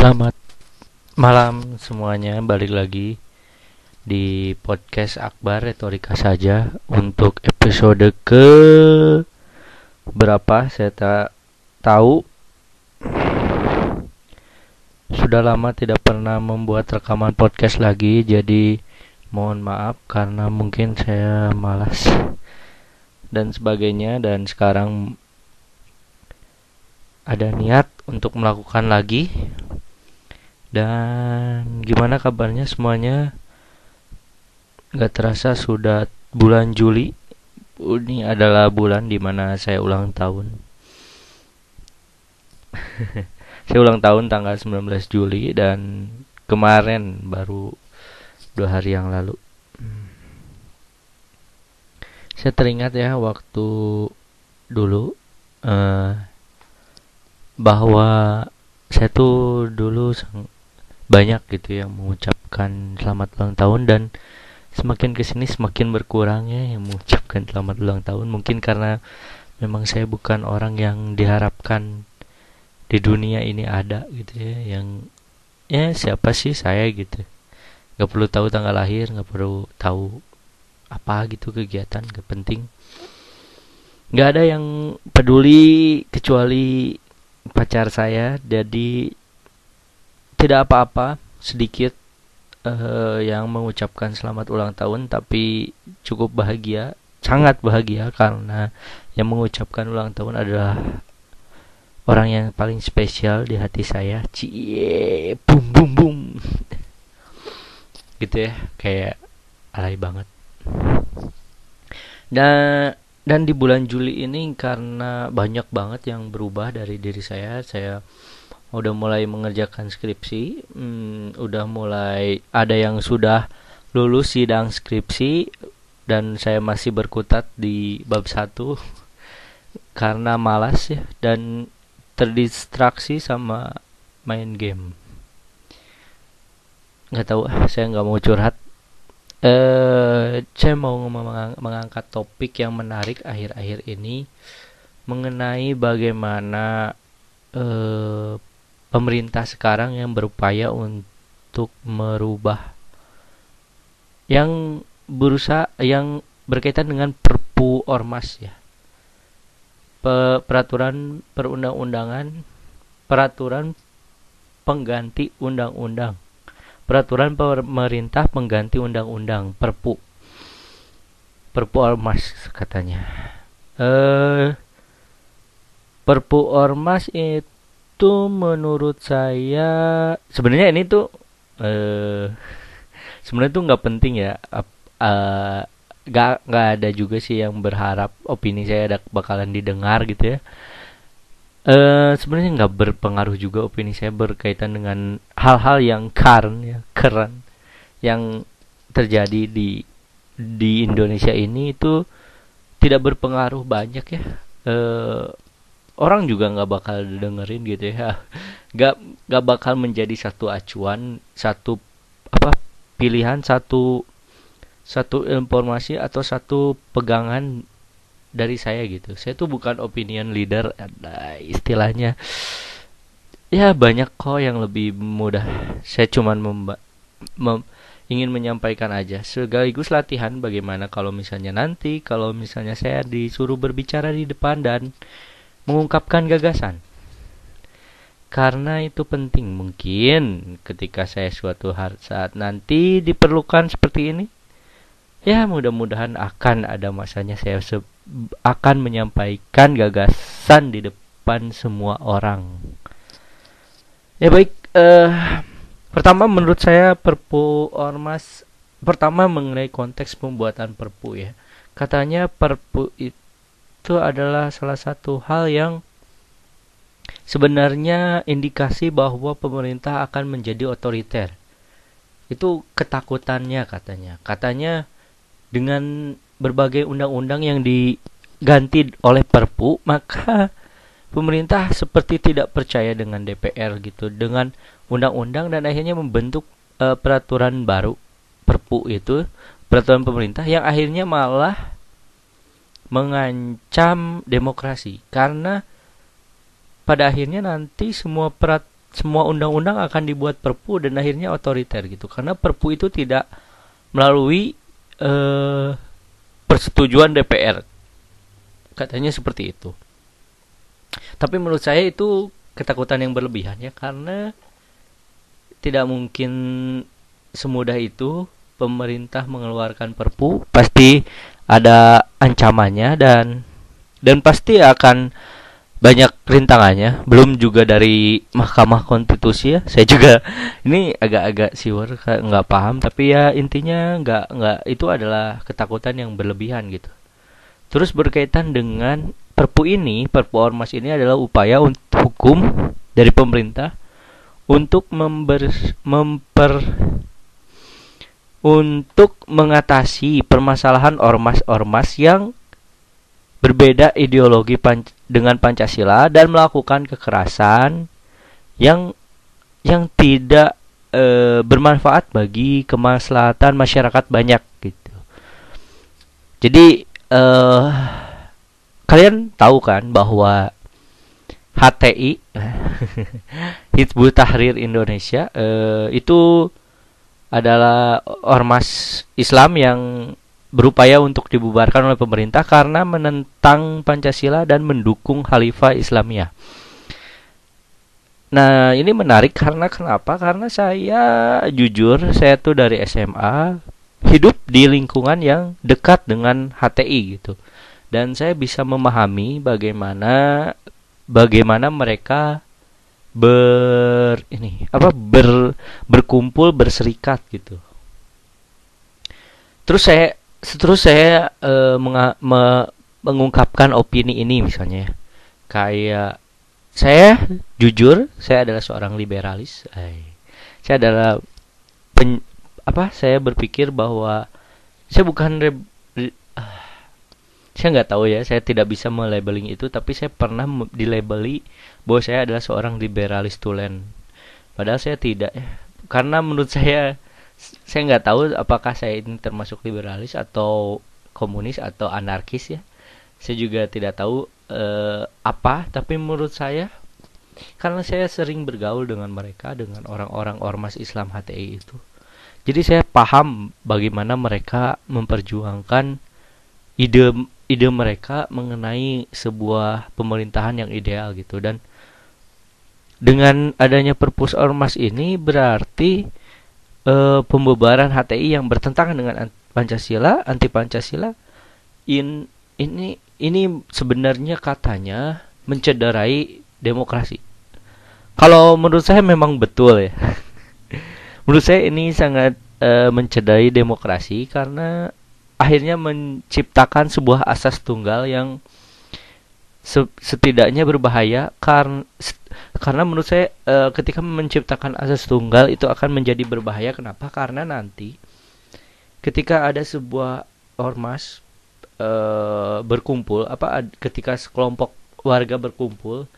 Selamat malam semuanya, balik lagi di podcast Akbar Retorika saja untuk episode ke berapa? Saya tak tahu. Sudah lama tidak pernah membuat rekaman podcast lagi, jadi mohon maaf karena mungkin saya malas dan sebagainya. Dan sekarang ada niat untuk melakukan lagi dan gimana kabarnya semuanya? Gak terasa sudah bulan Juli. Ini adalah bulan di mana saya ulang tahun. saya ulang tahun tanggal 19 Juli dan kemarin baru dua hari yang lalu. Saya teringat ya waktu dulu uh, bahwa saya tuh dulu banyak gitu yang mengucapkan selamat ulang tahun dan semakin ke sini semakin berkurangnya yang mengucapkan selamat ulang tahun. Mungkin karena memang saya bukan orang yang diharapkan di dunia ini ada gitu ya yang ya siapa sih saya gitu. Nggak perlu tahu tanggal lahir nggak perlu tahu apa gitu kegiatan nggak penting. Nggak ada yang peduli kecuali pacar saya jadi tidak apa-apa sedikit uh, yang mengucapkan selamat ulang tahun tapi cukup bahagia sangat bahagia karena yang mengucapkan ulang tahun adalah orang yang paling spesial di hati saya. Cie bum bum bum. Gitu ya kayak alay banget. Dan dan di bulan Juli ini karena banyak banget yang berubah dari diri saya. Saya udah mulai mengerjakan skripsi hmm, udah mulai ada yang sudah lulus sidang skripsi dan saya masih berkutat di bab satu karena malas ya dan terdistraksi sama main game. Nggak tahu saya nggak mau curhat. Eh saya mau mengangkat topik yang menarik akhir-akhir ini mengenai bagaimana eh, pemerintah sekarang yang berupaya untuk merubah yang berusaha yang berkaitan dengan perpu ormas ya. Pe, peraturan perundang-undangan peraturan pengganti undang-undang. Peraturan pemerintah pengganti undang-undang perpu. Perpu ormas katanya. Eh perpu ormas itu itu menurut saya sebenarnya ini tuh eh sebenarnya tuh nggak penting ya. Uh, nggak nggak ada juga sih yang berharap opini saya ada bakalan didengar gitu ya. Uh, sebenarnya nggak berpengaruh juga opini saya berkaitan dengan hal-hal yang keren ya keren yang terjadi di di Indonesia ini itu tidak berpengaruh banyak ya. Uh, orang juga nggak bakal dengerin gitu ya. Nggak nggak bakal menjadi satu acuan satu apa pilihan satu satu informasi atau satu pegangan dari saya gitu. Saya tuh bukan opinion leader ada istilahnya. Ya banyak kok yang lebih mudah. Saya cuman mem ingin menyampaikan aja. Sekaligus latihan bagaimana kalau misalnya nanti kalau misalnya saya disuruh berbicara di depan dan mengungkapkan gagasan. Karena itu penting mungkin ketika saya suatu saat nanti diperlukan seperti ini. Ya mudah-mudahan akan ada masanya saya akan menyampaikan gagasan di depan semua orang. Ya baik, uh, pertama menurut saya Perpu Ormas pertama mengenai konteks pembuatan Perpu ya. Katanya Perpu itu itu adalah salah satu hal yang sebenarnya indikasi bahwa pemerintah akan menjadi otoriter. Itu ketakutannya katanya. Katanya dengan berbagai undang-undang yang diganti oleh Perpu, maka pemerintah seperti tidak percaya dengan DPR gitu, dengan undang-undang dan akhirnya membentuk uh, peraturan baru Perpu itu, peraturan pemerintah yang akhirnya malah mengancam demokrasi. Karena pada akhirnya nanti semua perat semua undang-undang akan dibuat perpu dan akhirnya otoriter gitu. Karena perpu itu tidak melalui uh, persetujuan DPR katanya seperti itu. Tapi menurut saya itu ketakutan yang berlebihan ya karena tidak mungkin semudah itu pemerintah mengeluarkan perpu. Pasti ada ancamannya dan dan pasti akan banyak rintangannya. Belum juga dari Mahkamah Konstitusi ya. Saya juga ini agak-agak siwer nggak paham. Tapi ya intinya nggak nggak itu adalah ketakutan yang berlebihan gitu. Terus berkaitan dengan Perpu ini Perpu ormas ini adalah upaya untuk hukum dari pemerintah untuk member, memper untuk mengatasi permasalahan ormas-ormas yang berbeda ideologi pan dengan Pancasila dan melakukan kekerasan yang yang tidak e, bermanfaat bagi kemaslahatan masyarakat banyak gitu. Jadi e, kalian tahu kan bahwa HTI Hizbut Tahrir Indonesia e, itu adalah ormas Islam yang berupaya untuk dibubarkan oleh pemerintah karena menentang Pancasila dan mendukung Khalifah Islamiyah. Nah, ini menarik karena kenapa? Karena saya jujur, saya tuh dari SMA hidup di lingkungan yang dekat dengan HTI gitu. Dan saya bisa memahami bagaimana bagaimana mereka ber ini apa ber berkumpul berserikat gitu. Terus saya terus saya uh, menga me mengungkapkan opini ini misalnya ya. kayak saya jujur saya adalah seorang liberalis Ay. saya adalah pen, apa saya berpikir bahwa saya bukan re, re, uh, saya nggak tahu ya saya tidak bisa melabeling itu tapi saya pernah dilabeli bahwa saya adalah seorang liberalis tulen. Padahal saya tidak ya karena menurut saya saya nggak tahu apakah saya ini termasuk liberalis atau komunis atau anarkis ya. Saya juga tidak tahu eh, apa tapi menurut saya karena saya sering bergaul dengan mereka dengan orang-orang ormas Islam HTI itu jadi saya paham bagaimana mereka memperjuangkan ide ide mereka mengenai sebuah pemerintahan yang ideal gitu. Dan dengan adanya perpus ormas ini berarti uh, pembubaran HTI yang bertentangan dengan Pancasila, anti Pancasila, in, ini ini sebenarnya katanya mencederai demokrasi. Kalau menurut saya memang betul ya. menurut saya ini sangat uh, mencederai demokrasi karena akhirnya menciptakan sebuah asas tunggal yang setidaknya berbahaya karena karena menurut saya e, ketika menciptakan asas tunggal itu akan menjadi berbahaya. Kenapa? Karena nanti ketika ada sebuah ormas e, berkumpul apa ketika sekelompok warga berkumpul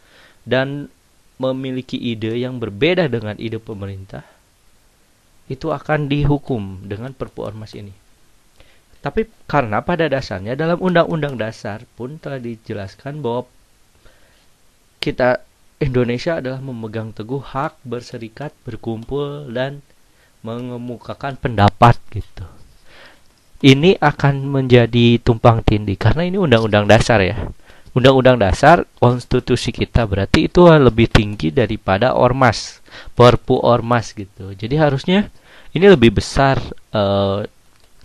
dan memiliki ide yang berbeda dengan ide pemerintah itu akan dihukum dengan perpu ormas ini tapi karena pada dasarnya dalam undang-undang dasar pun telah dijelaskan bahwa kita Indonesia adalah memegang teguh hak berserikat, berkumpul dan mengemukakan pendapat gitu. Ini akan menjadi tumpang tindih karena ini undang-undang dasar ya. Undang-undang dasar konstitusi kita berarti itu lebih tinggi daripada ormas, perpu ormas gitu. Jadi harusnya ini lebih besar uh,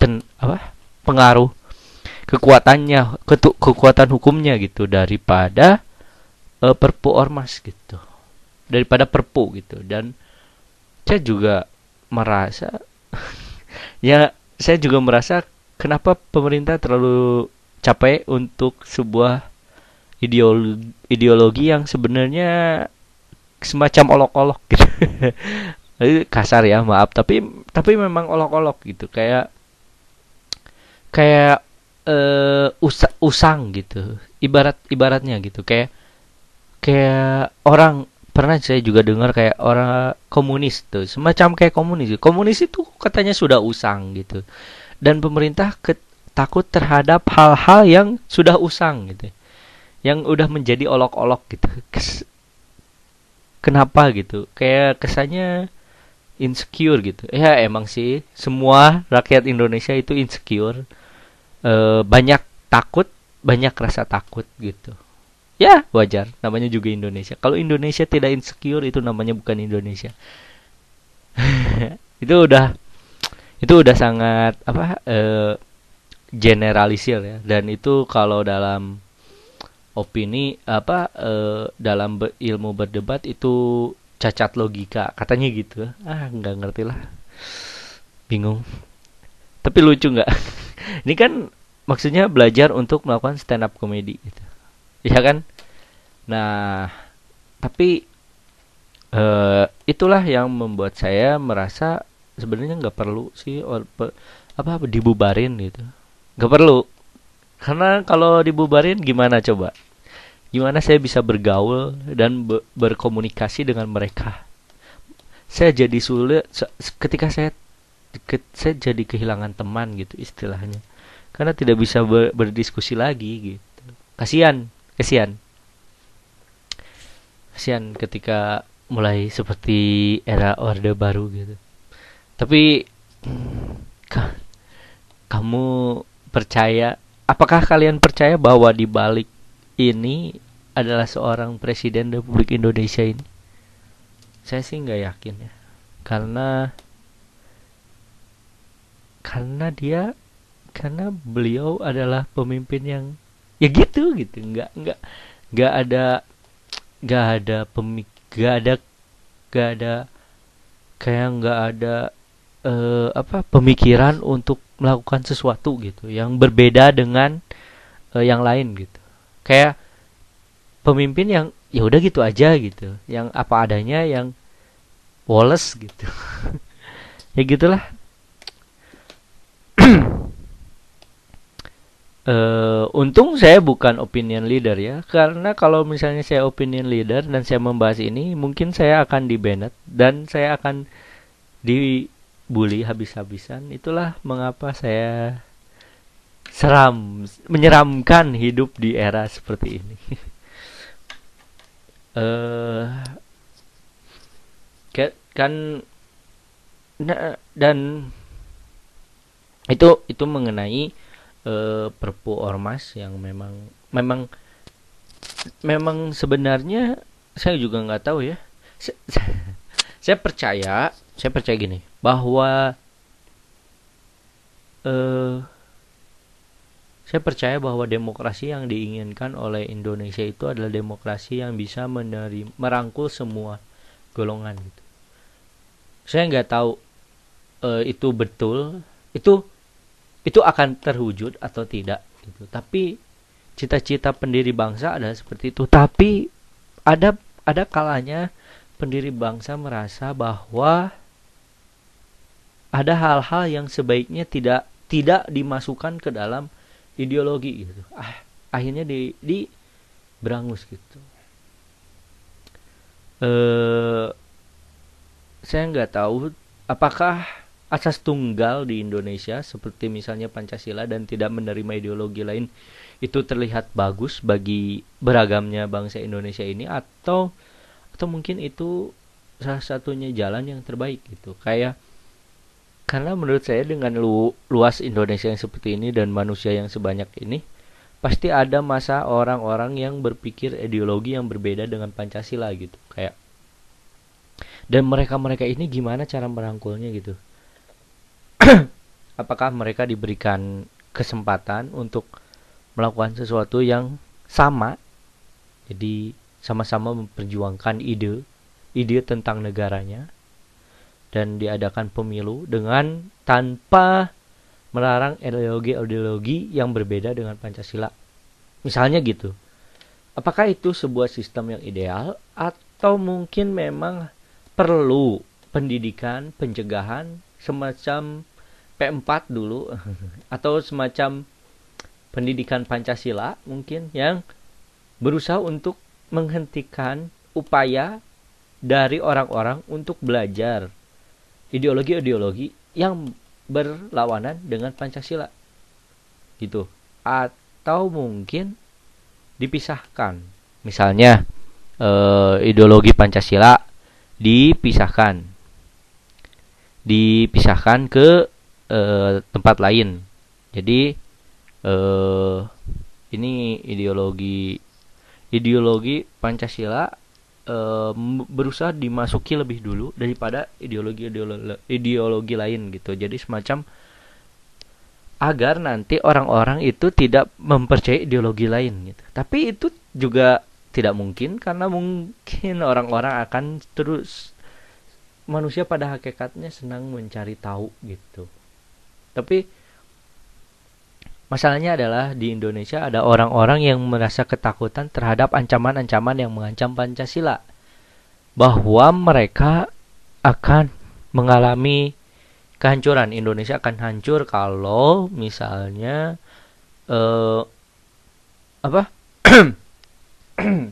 ten, apa? Pengaruh kekuatannya ketuk kekuatan hukumnya gitu daripada uh, perpu ormas gitu. Daripada perpu gitu. Dan saya juga merasa ya saya juga merasa kenapa pemerintah terlalu capek untuk sebuah ideologi ideologi yang sebenarnya semacam olok-olok gitu. Kasar ya maaf. Tapi tapi memang olok-olok gitu. Kayak kayak uh, usa usang gitu. Ibarat ibaratnya gitu. Kayak kayak orang pernah saya juga dengar kayak orang komunis tuh. Semacam kayak komunis. Komunis itu katanya sudah usang gitu. Dan pemerintah ke, takut terhadap hal-hal yang sudah usang gitu. Yang udah menjadi olok-olok gitu. Kenapa gitu? Kayak kesannya insecure gitu. Ya emang sih. Semua rakyat Indonesia itu insecure e, banyak takut banyak rasa takut gitu. Ya wajar. Namanya juga Indonesia. Kalau Indonesia tidak insecure itu namanya bukan Indonesia. Itu udah itu udah sangat apa e, generalisir ya. Dan itu kalau dalam opini apa uh, dalam be ilmu berdebat itu cacat logika. Katanya gitu. Ah nggak ngerti lah. Bingung. Tapi lucu nggak? Ini kan maksudnya belajar untuk melakukan stand up comedy gitu. Ya kan? Nah tapi uh, itulah yang membuat saya merasa sebenarnya nggak perlu sih or, pe, apa dibubarin gitu. Nggak perlu. Karena kalau dibubarin gimana coba? Gimana saya bisa bergaul dan be berkomunikasi dengan mereka? Saya jadi sulit ketika saya saya jadi kehilangan teman gitu istilahnya karena tidak bisa ber, berdiskusi lagi gitu. Kasihan kasihan. Kasihan ketika mulai seperti era orde baru gitu. Tapi kamu percaya apakah kalian percaya bahwa di balik ini adalah seorang presiden Republik Indonesia ini? Saya sih nggak yakin ya, karena karena dia karena beliau adalah pemimpin yang ya gitu gitu. Nggak nggak nggak ada nggak ada pemik nggak ada nggak ada kayak nggak ada uh, apa pemikiran untuk melakukan sesuatu gitu. Yang berbeda dengan uh, yang lain gitu. Kayak pemimpin yang ya udah gitu aja gitu. Yang apa adanya yang Wallace gitu. Ya gitulah uh, untung saya bukan opinion leader ya. Karena kalau misalnya saya opinion leader dan saya membahas ini mungkin saya akan di banned dan saya akan dibully habis-habisan. Itulah mengapa saya seram menyeramkan hidup di era seperti ini. Uh, kan dan itu itu mengenai uh, perpu ormas yang memang memang memang sebenarnya saya juga nggak tahu ya saya, saya percaya saya percaya gini bahwa uh, saya percaya bahwa demokrasi yang diinginkan oleh Indonesia itu adalah demokrasi yang bisa menerima, merangkul semua golongan gitu. Saya nggak tahu uh, itu betul, itu itu akan terwujud atau tidak gitu. Tapi cita-cita pendiri bangsa adalah seperti itu. Tapi ada ada kalanya pendiri bangsa merasa bahwa ada hal-hal yang sebaiknya tidak tidak dimasukkan ke dalam ideologi gitu ah akhirnya di di berangus gitu eh saya nggak tahu apakah asas tunggal di Indonesia seperti misalnya Pancasila dan tidak menerima ideologi lain itu terlihat bagus bagi beragamnya bangsa Indonesia ini atau atau mungkin itu salah satunya jalan yang terbaik gitu kayak karena menurut saya dengan lu, luas Indonesia yang seperti ini dan manusia yang sebanyak ini, pasti ada masa orang-orang yang berpikir ideologi yang berbeda dengan Pancasila gitu. Kayak dan mereka-mereka ini gimana cara merangkulnya gitu? Apakah mereka diberikan kesempatan untuk melakukan sesuatu yang sama? Jadi sama-sama memperjuangkan ide, ide tentang negaranya dan diadakan pemilu dengan tanpa melarang ideologi-ideologi yang berbeda dengan Pancasila. Misalnya gitu. Apakah itu sebuah sistem yang ideal atau mungkin memang perlu pendidikan, pencegahan semacam P4 dulu atau semacam pendidikan Pancasila mungkin yang berusaha untuk menghentikan upaya dari orang-orang untuk belajar ideologi-ideologi yang berlawanan dengan Pancasila. Gitu. Atau mungkin dipisahkan. Misalnya uh, ideologi Pancasila dipisahkan dipisahkan ke uh, tempat lain. Jadi uh, ini ideologi ideologi Pancasila uh, berusaha dimasuki lebih dulu daripada ideologi ideologi, ideologi lain gitu. Jadi semacam agar nanti orang-orang itu tidak mempercayai ideologi lain gitu. Tapi itu juga tidak mungkin karena mungkin orang-orang akan terus manusia pada hakikatnya senang mencari tahu gitu tapi Masalahnya adalah di Indonesia ada orang-orang yang merasa ketakutan terhadap ancaman-ancaman yang mengancam Pancasila. Bahwa mereka akan mengalami kehancuran. Indonesia akan hancur kalau misalnya uh, apa?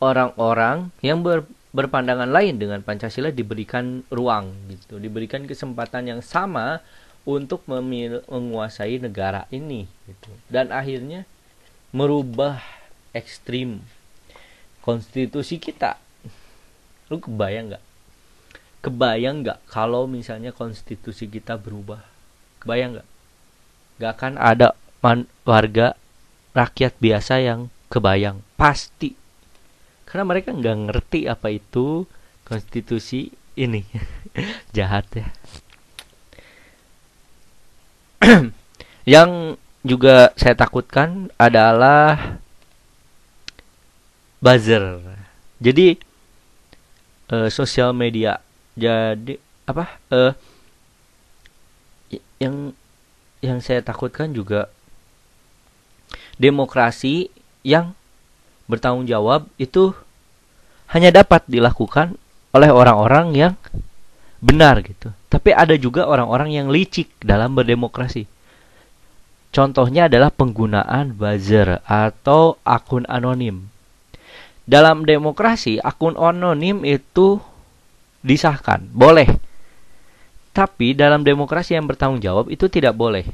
orang-orang yang ber, berpandangan lain dengan Pancasila diberikan ruang gitu, diberikan kesempatan yang sama untuk memil menguasai negara ini gitu. dan akhirnya merubah ekstrim konstitusi kita. Lu kebayang nggak? Kebayang nggak kalau misalnya konstitusi kita berubah? Kebayang nggak? Nggak akan ada man warga rakyat biasa yang kebayang. Pasti karena mereka nggak ngerti apa itu konstitusi ini jahat ya yang juga saya takutkan adalah buzzer. Jadi uh, sosial media. Jadi apa? Uh, yang yang saya takutkan juga demokrasi yang bertanggung jawab itu hanya dapat dilakukan oleh orang-orang yang benar gitu. Tapi ada juga orang-orang yang licik dalam berdemokrasi. Contohnya adalah penggunaan buzzer atau akun anonim. Dalam demokrasi, akun anonim itu disahkan, boleh. Tapi dalam demokrasi yang bertanggung jawab itu tidak boleh.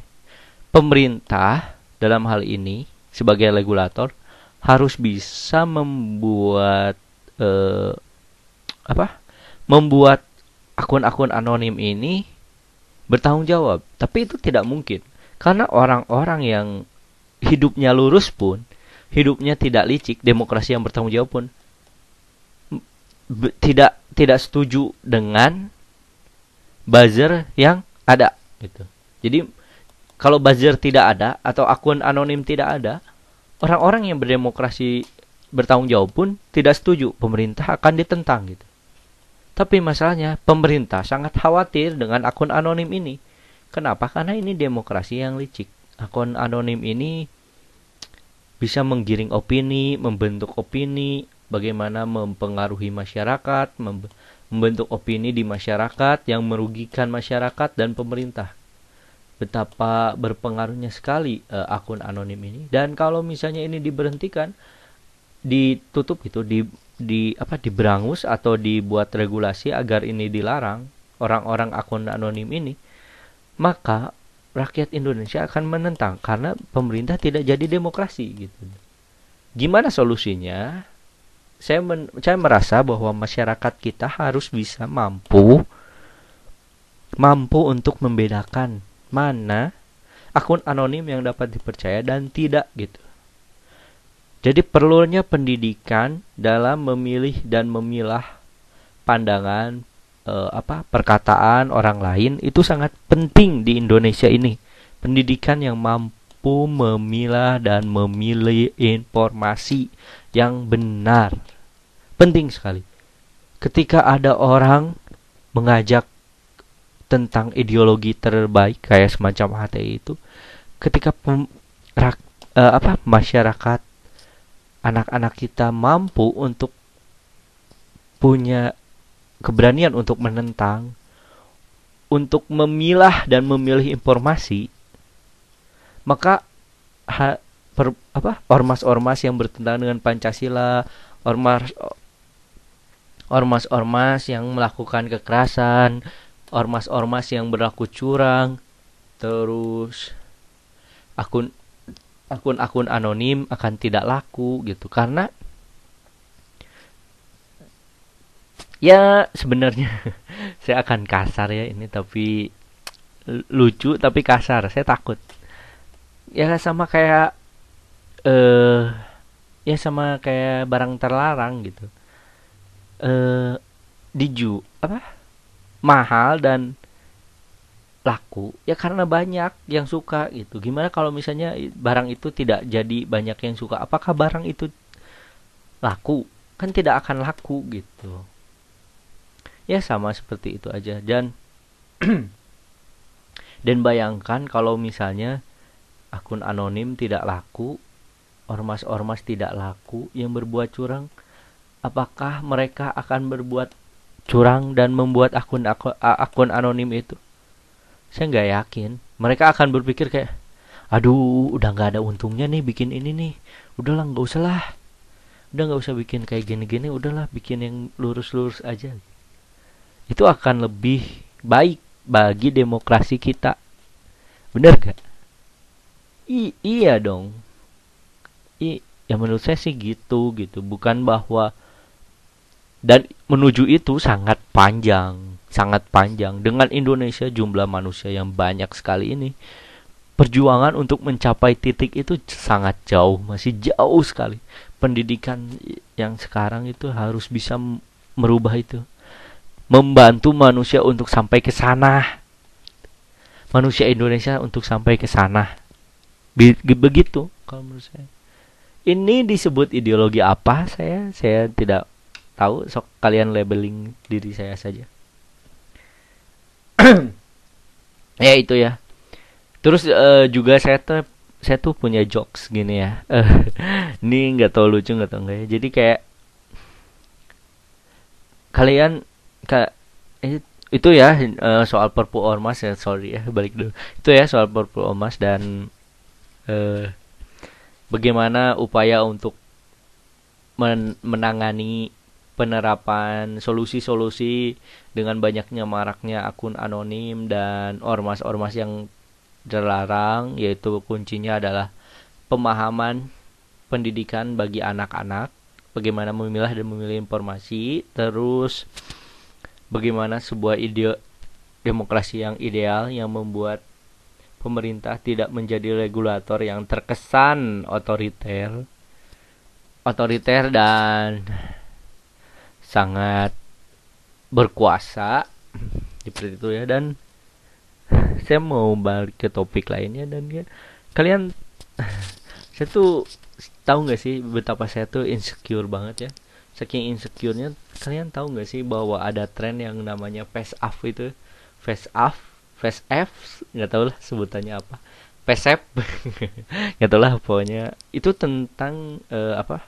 Pemerintah dalam hal ini sebagai regulator harus bisa membuat eh, apa? Membuat akun-akun anonim ini bertanggung jawab. Tapi itu tidak mungkin. Karena orang-orang yang hidupnya lurus pun, hidupnya tidak licik, demokrasi yang bertanggung jawab pun tidak tidak setuju dengan buzzer yang ada gitu. Jadi kalau buzzer tidak ada atau akun anonim tidak ada, orang-orang yang berdemokrasi bertanggung jawab pun tidak setuju, pemerintah akan ditentang gitu. Tapi masalahnya pemerintah sangat khawatir dengan akun anonim ini. Kenapa? Karena ini demokrasi yang licik. Akun anonim ini bisa menggiring opini, membentuk opini, bagaimana mempengaruhi masyarakat, membentuk opini di masyarakat yang merugikan masyarakat dan pemerintah. Betapa berpengaruhnya sekali uh, akun anonim ini. Dan kalau misalnya ini diberhentikan, ditutup itu, di di apa diberangus atau dibuat regulasi agar ini dilarang orang-orang akun anonim ini maka rakyat Indonesia akan menentang karena pemerintah tidak jadi demokrasi gitu gimana solusinya saya men, saya merasa bahwa masyarakat kita harus bisa mampu mampu untuk membedakan mana akun anonim yang dapat dipercaya dan tidak gitu jadi perlunya pendidikan dalam memilih dan memilah pandangan eh, apa perkataan orang lain itu sangat penting di Indonesia ini. Pendidikan yang mampu memilah dan memilih informasi yang benar. Penting sekali. Ketika ada orang mengajak tentang ideologi terbaik kayak semacam HTI itu, ketika pem, rak, uh, apa masyarakat anak-anak kita mampu untuk punya keberanian untuk menentang, untuk memilah dan memilih informasi, maka ha, per, apa ormas-ormas yang bertentangan dengan Pancasila, ormas ormas-ormas yang melakukan kekerasan, ormas-ormas yang berlaku curang, terus akun akun-akun anonim akan tidak laku gitu. Karena ya sebenarnya saya akan kasar ya ini tapi lucu tapi kasar. Saya takut. Ya sama kayak eh ya sama kayak barang terlarang gitu. Eh diju apa mahal dan laku ya karena banyak yang suka gitu. Gimana kalau misalnya barang itu tidak jadi banyak yang suka? Apakah barang itu laku? Kan tidak akan laku gitu. Ya sama seperti itu aja. Dan dan bayangkan kalau misalnya akun anonim tidak laku ormas-ormas tidak laku yang berbuat curang apakah mereka akan berbuat curang dan membuat akun akun, akun anonim itu. Saya nggak yakin. Mereka akan berpikir kayak aduh udah nggak ada untungnya nih bikin ini nih. Udahlah nggak usah lah. Udah nggak usah bikin kayak gini-gini udahlah bikin yang lurus-lurus aja. Itu akan lebih baik bagi demokrasi kita. Bener gak I iya dong. I ya menurut saya sih gitu gitu. Bukan bahwa dan menuju itu sangat panjang sangat panjang dengan Indonesia jumlah manusia yang banyak sekali ini perjuangan untuk mencapai titik itu sangat jauh masih jauh sekali pendidikan yang sekarang itu harus bisa merubah itu membantu manusia untuk sampai ke sana. Manusia Indonesia untuk sampai ke sana. Begitu kalau menurut saya. Ini disebut ideologi apa? Saya saya tidak tahu. Sok kalian labeling diri saya saja. ya itu ya. Terus uh, juga saya tuh saya tuh punya jokes gini ya. ini nggak tahu lucu nggak tahu enggak ya. Jadi kayak kalian Kak itu ya uh, soal perpu ormas ya sorry ya balik dulu itu ya soal perpu ormas dan uh, bagaimana upaya untuk men menangani penerapan solusi-solusi dengan banyaknya maraknya akun anonim dan ormas-ormas yang terlarang yaitu kuncinya adalah pemahaman pendidikan bagi anak-anak bagaimana memilah dan memilih informasi terus bagaimana sebuah ide demokrasi yang ideal yang membuat pemerintah tidak menjadi regulator yang terkesan otoriter otoriter dan sangat berkuasa seperti itu ya. Dan saya mau balik ke topik lainnya dan ya kalian saya tuh tahu nggak sih betapa saya tuh insecure banget ya? Saking insecure-nya kalian tahu nggak sih bahwa ada tren yang namanya face off itu? Face off face F nggak tahu lah sebutannya apa. Pesep nggak tahu lah pokoknya. Itu tentang uh, apa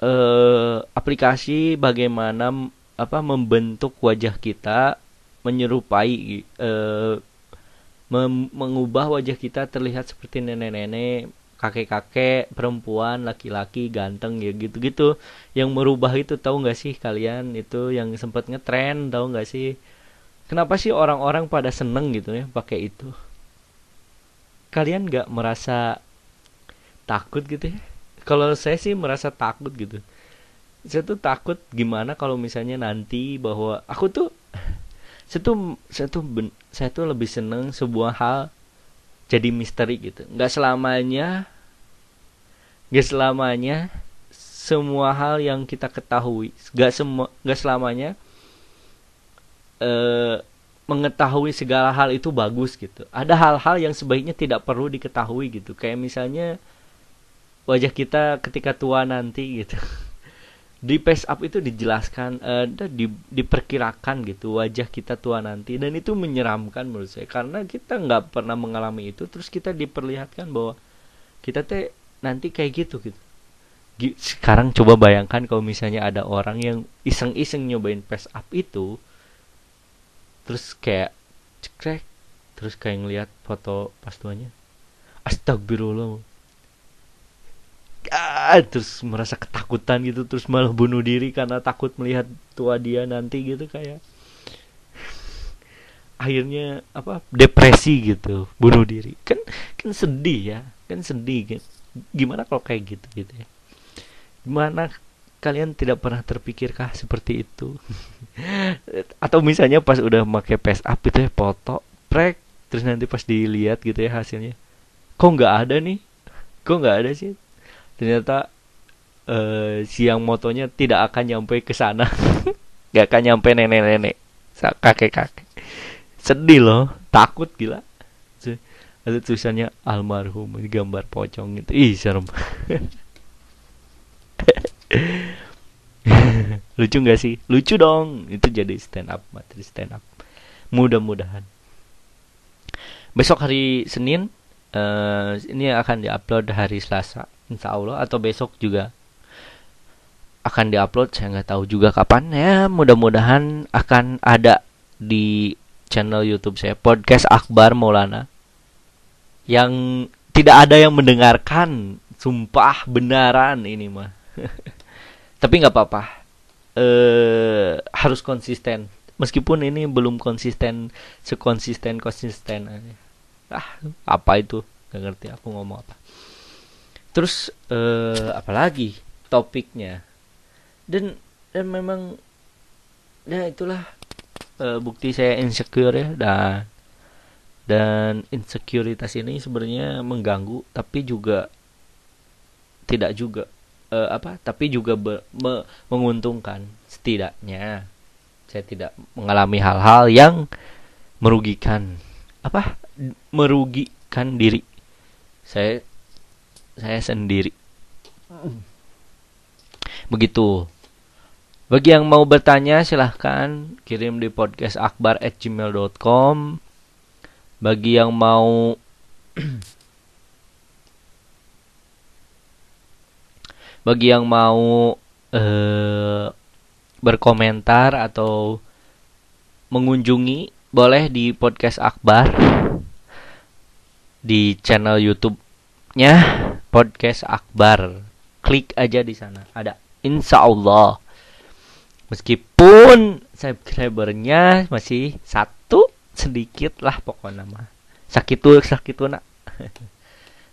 uh, aplikasi bagaimana apa membentuk wajah kita menyerupai uh, mengubah wajah kita terlihat seperti nenek-nenek kakek-kakek perempuan laki-laki ganteng ya gitu-gitu. Yang merubah itu tahu nggak sih kalian? Itu yang sempat ngetren tahu nggak sih? Kenapa sih orang-orang pada seneng gitu ya pakai itu? Kalian nggak merasa takut gitu ya kalau saya sih merasa takut gitu. Saya tuh takut gimana kalau misalnya nanti bahwa aku tuh saya tuh saya tuh ben, saya tuh lebih seneng sebuah hal jadi misteri gitu. Nggak selamanya nggak selamanya semua hal yang kita ketahui nggak semua nggak selamanya eh, mengetahui segala hal itu bagus gitu. Ada hal-hal yang sebaiknya tidak perlu diketahui gitu. Kayak misalnya wajah kita ketika tua nanti gitu. Di face up itu dijelaskan uh, di, diperkirakan gitu wajah kita tua nanti. Dan itu menyeramkan menurut saya. Karena kita nggak pernah mengalami itu terus kita diperlihatkan bahwa kita teh nanti kayak gitu gitu. Sekarang coba bayangkan kalau misalnya ada orang yang iseng-iseng nyobain face up itu terus kayak cekrek terus kayak ngeliat foto pas tuanya. Astagfirullah ah, terus merasa ketakutan gitu terus malah bunuh diri karena takut melihat tua dia nanti gitu kayak akhirnya apa depresi gitu bunuh diri. Kan kan sedih ya kan sedih gitu. gimana kalau kayak gitu gitu ya? Gimana kalian tidak pernah terpikirkah seperti itu? Atau misalnya pas udah pakai face up itu ya foto prek terus nanti pas dilihat gitu ya hasilnya. Kok nggak ada nih? Kok nggak ada sih ternyata uh, siang motonya tidak akan nyampe ke sana. Nggak akan nyampe nenek-nenek kakek-kakek. Sedih loh takut gila. Ada tulisannya almarhum gambar pocong gitu ih serem. Lucu nggak sih? Lucu dong. Itu jadi stand up materi stand up mudah-mudahan. Besok hari Senin uh, ini akan diupload hari Selasa Insya Allah atau besok juga akan diupload saya nggak tahu juga kapan ya. Mudah-mudahan akan ada di channel YouTube saya podcast Akbar Maulana yang tidak ada yang mendengarkan. Sumpah benaran ini mah. Tapi nggak apa-apa. Eh harus konsisten. Meskipun ini belum konsisten sekonsisten konsisten ah apa itu? Nggak ngerti aku ngomong apa terus eh, apalagi topiknya? Dan dan memang ya itulah eh, bukti saya insecure ya dan dan insecuritas ini sebenarnya mengganggu tapi juga tidak juga eh, apa tapi juga be, me, menguntungkan setidaknya. Saya tidak mengalami hal-hal yang merugikan apa merugikan diri. Saya saya sendiri. Begitu. Bagi yang mau bertanya silahkan kirim di podcast akbar at gmail.com bagi yang mau bagi yang mau uh, berkomentar atau mengunjungi boleh di podcast Akbar di channel YouTube-nya podcast Akbar. Klik aja di sana. Ada insya Allah. Meskipun subscribernya masih satu sedikit lah pokoknya mah. Sakit tuh sakit tuh nak.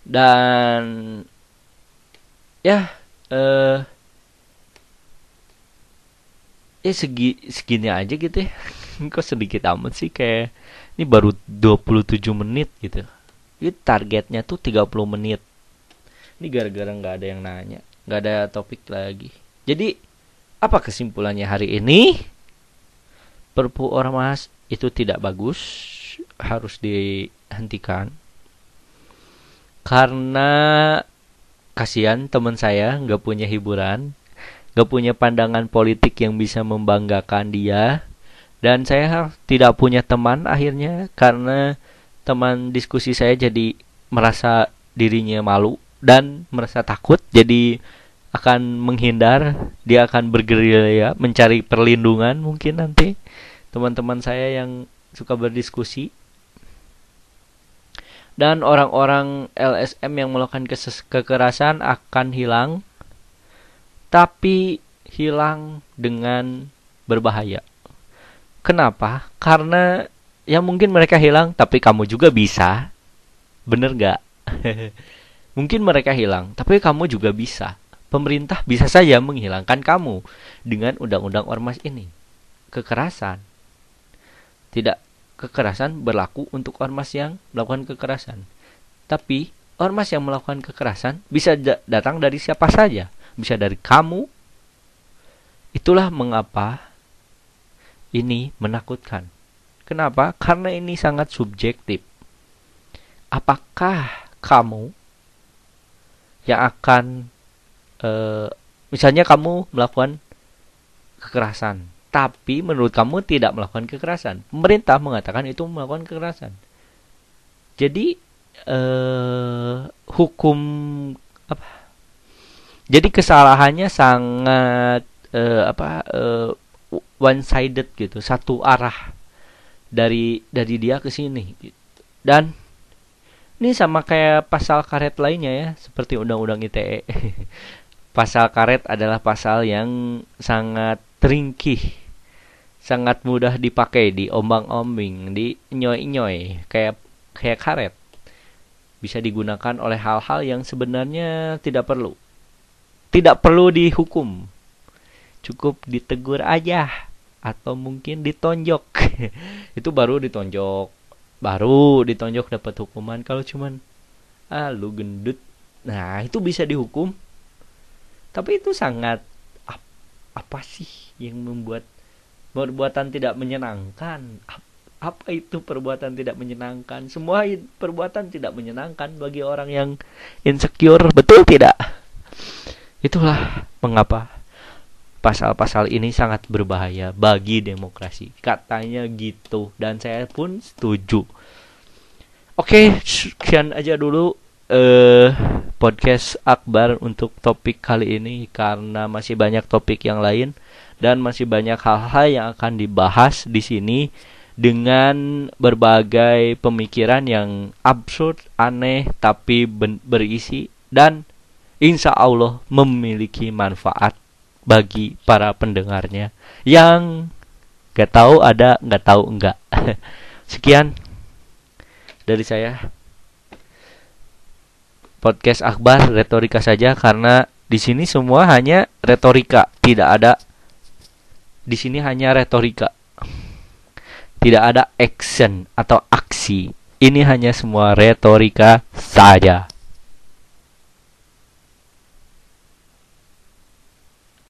Dan ya eh ya segi segini aja gitu ya kok sedikit amat sih kayak ini baru 27 menit gitu ini targetnya tuh 30 menit. Ini gara-gara nggak ada yang nanya nggak ada topik lagi. Jadi apa kesimpulannya hari ini? Perpu ormas itu tidak bagus harus dihentikan. Karena kasihan teman saya nggak punya hiburan gak punya pandangan politik yang bisa membanggakan dia dan saya tidak punya teman akhirnya karena teman diskusi saya jadi merasa dirinya malu dan merasa takut jadi akan menghindar dia akan bergerilya mencari perlindungan mungkin nanti teman-teman saya yang suka berdiskusi dan orang-orang LSM yang melakukan kekerasan akan hilang tapi hilang dengan berbahaya. Kenapa? Karena ya mungkin mereka hilang, tapi kamu juga bisa. Bener gak? mungkin mereka hilang, tapi kamu juga bisa. Pemerintah bisa saja menghilangkan kamu dengan undang-undang ormas ini. Kekerasan. Tidak kekerasan berlaku untuk ormas yang melakukan kekerasan. Tapi ormas yang melakukan kekerasan bisa datang dari siapa saja bisa dari kamu. Itulah mengapa ini menakutkan. Kenapa? Karena ini sangat subjektif. Apakah kamu yang akan e, misalnya kamu melakukan kekerasan, tapi menurut kamu tidak melakukan kekerasan. Pemerintah mengatakan itu melakukan kekerasan. Jadi eh, hukum apa jadi kesalahannya sangat uh, apa eh, one sided gitu satu arah dari dari dia ke sini gitu. dan ini sama kayak pasal karet lainnya ya seperti undang-undang ITE pasal karet adalah pasal yang sangat ringkih sangat mudah dipakai di ombang-ombing di nyoy-nyoy kayak kayak karet. Bisa digunakan oleh hal-hal yang sebenarnya tidak perlu. Tidak perlu dihukum. Cukup ditegur aja atau mungkin ditonjok. Itu baru ditonjok. Baru ditonjok dapat hukuman. Kalau cuman ah lu gendut. Nah itu bisa dihukum. Tapi itu sangat ap, apa sih yang membuat perbuatan tidak menyenangkan? Apa itu perbuatan tidak menyenangkan? Semua perbuatan tidak menyenangkan bagi orang yang insecure betul tidak? Itulah mengapa pasal-pasal ini sangat berbahaya bagi demokrasi. Katanya gitu dan saya pun setuju. Oke sekian aja dulu eh podcast Akbar untuk topik kali ini karena masih banyak topik yang lain dan masih banyak hal-hal yang akan dibahas di sini dengan berbagai pemikiran yang absurd, aneh, tapi berisi dan insya Allah memiliki manfaat bagi para pendengarnya. Yang gak tahu ada gak tahu enggak sekian dari saya. Podcast Akbar retorika saja karena di sini semua hanya retorika. Tidak ada di sini hanya retorika. Tidak ada action atau aksi. Ini hanya semua retorika saja.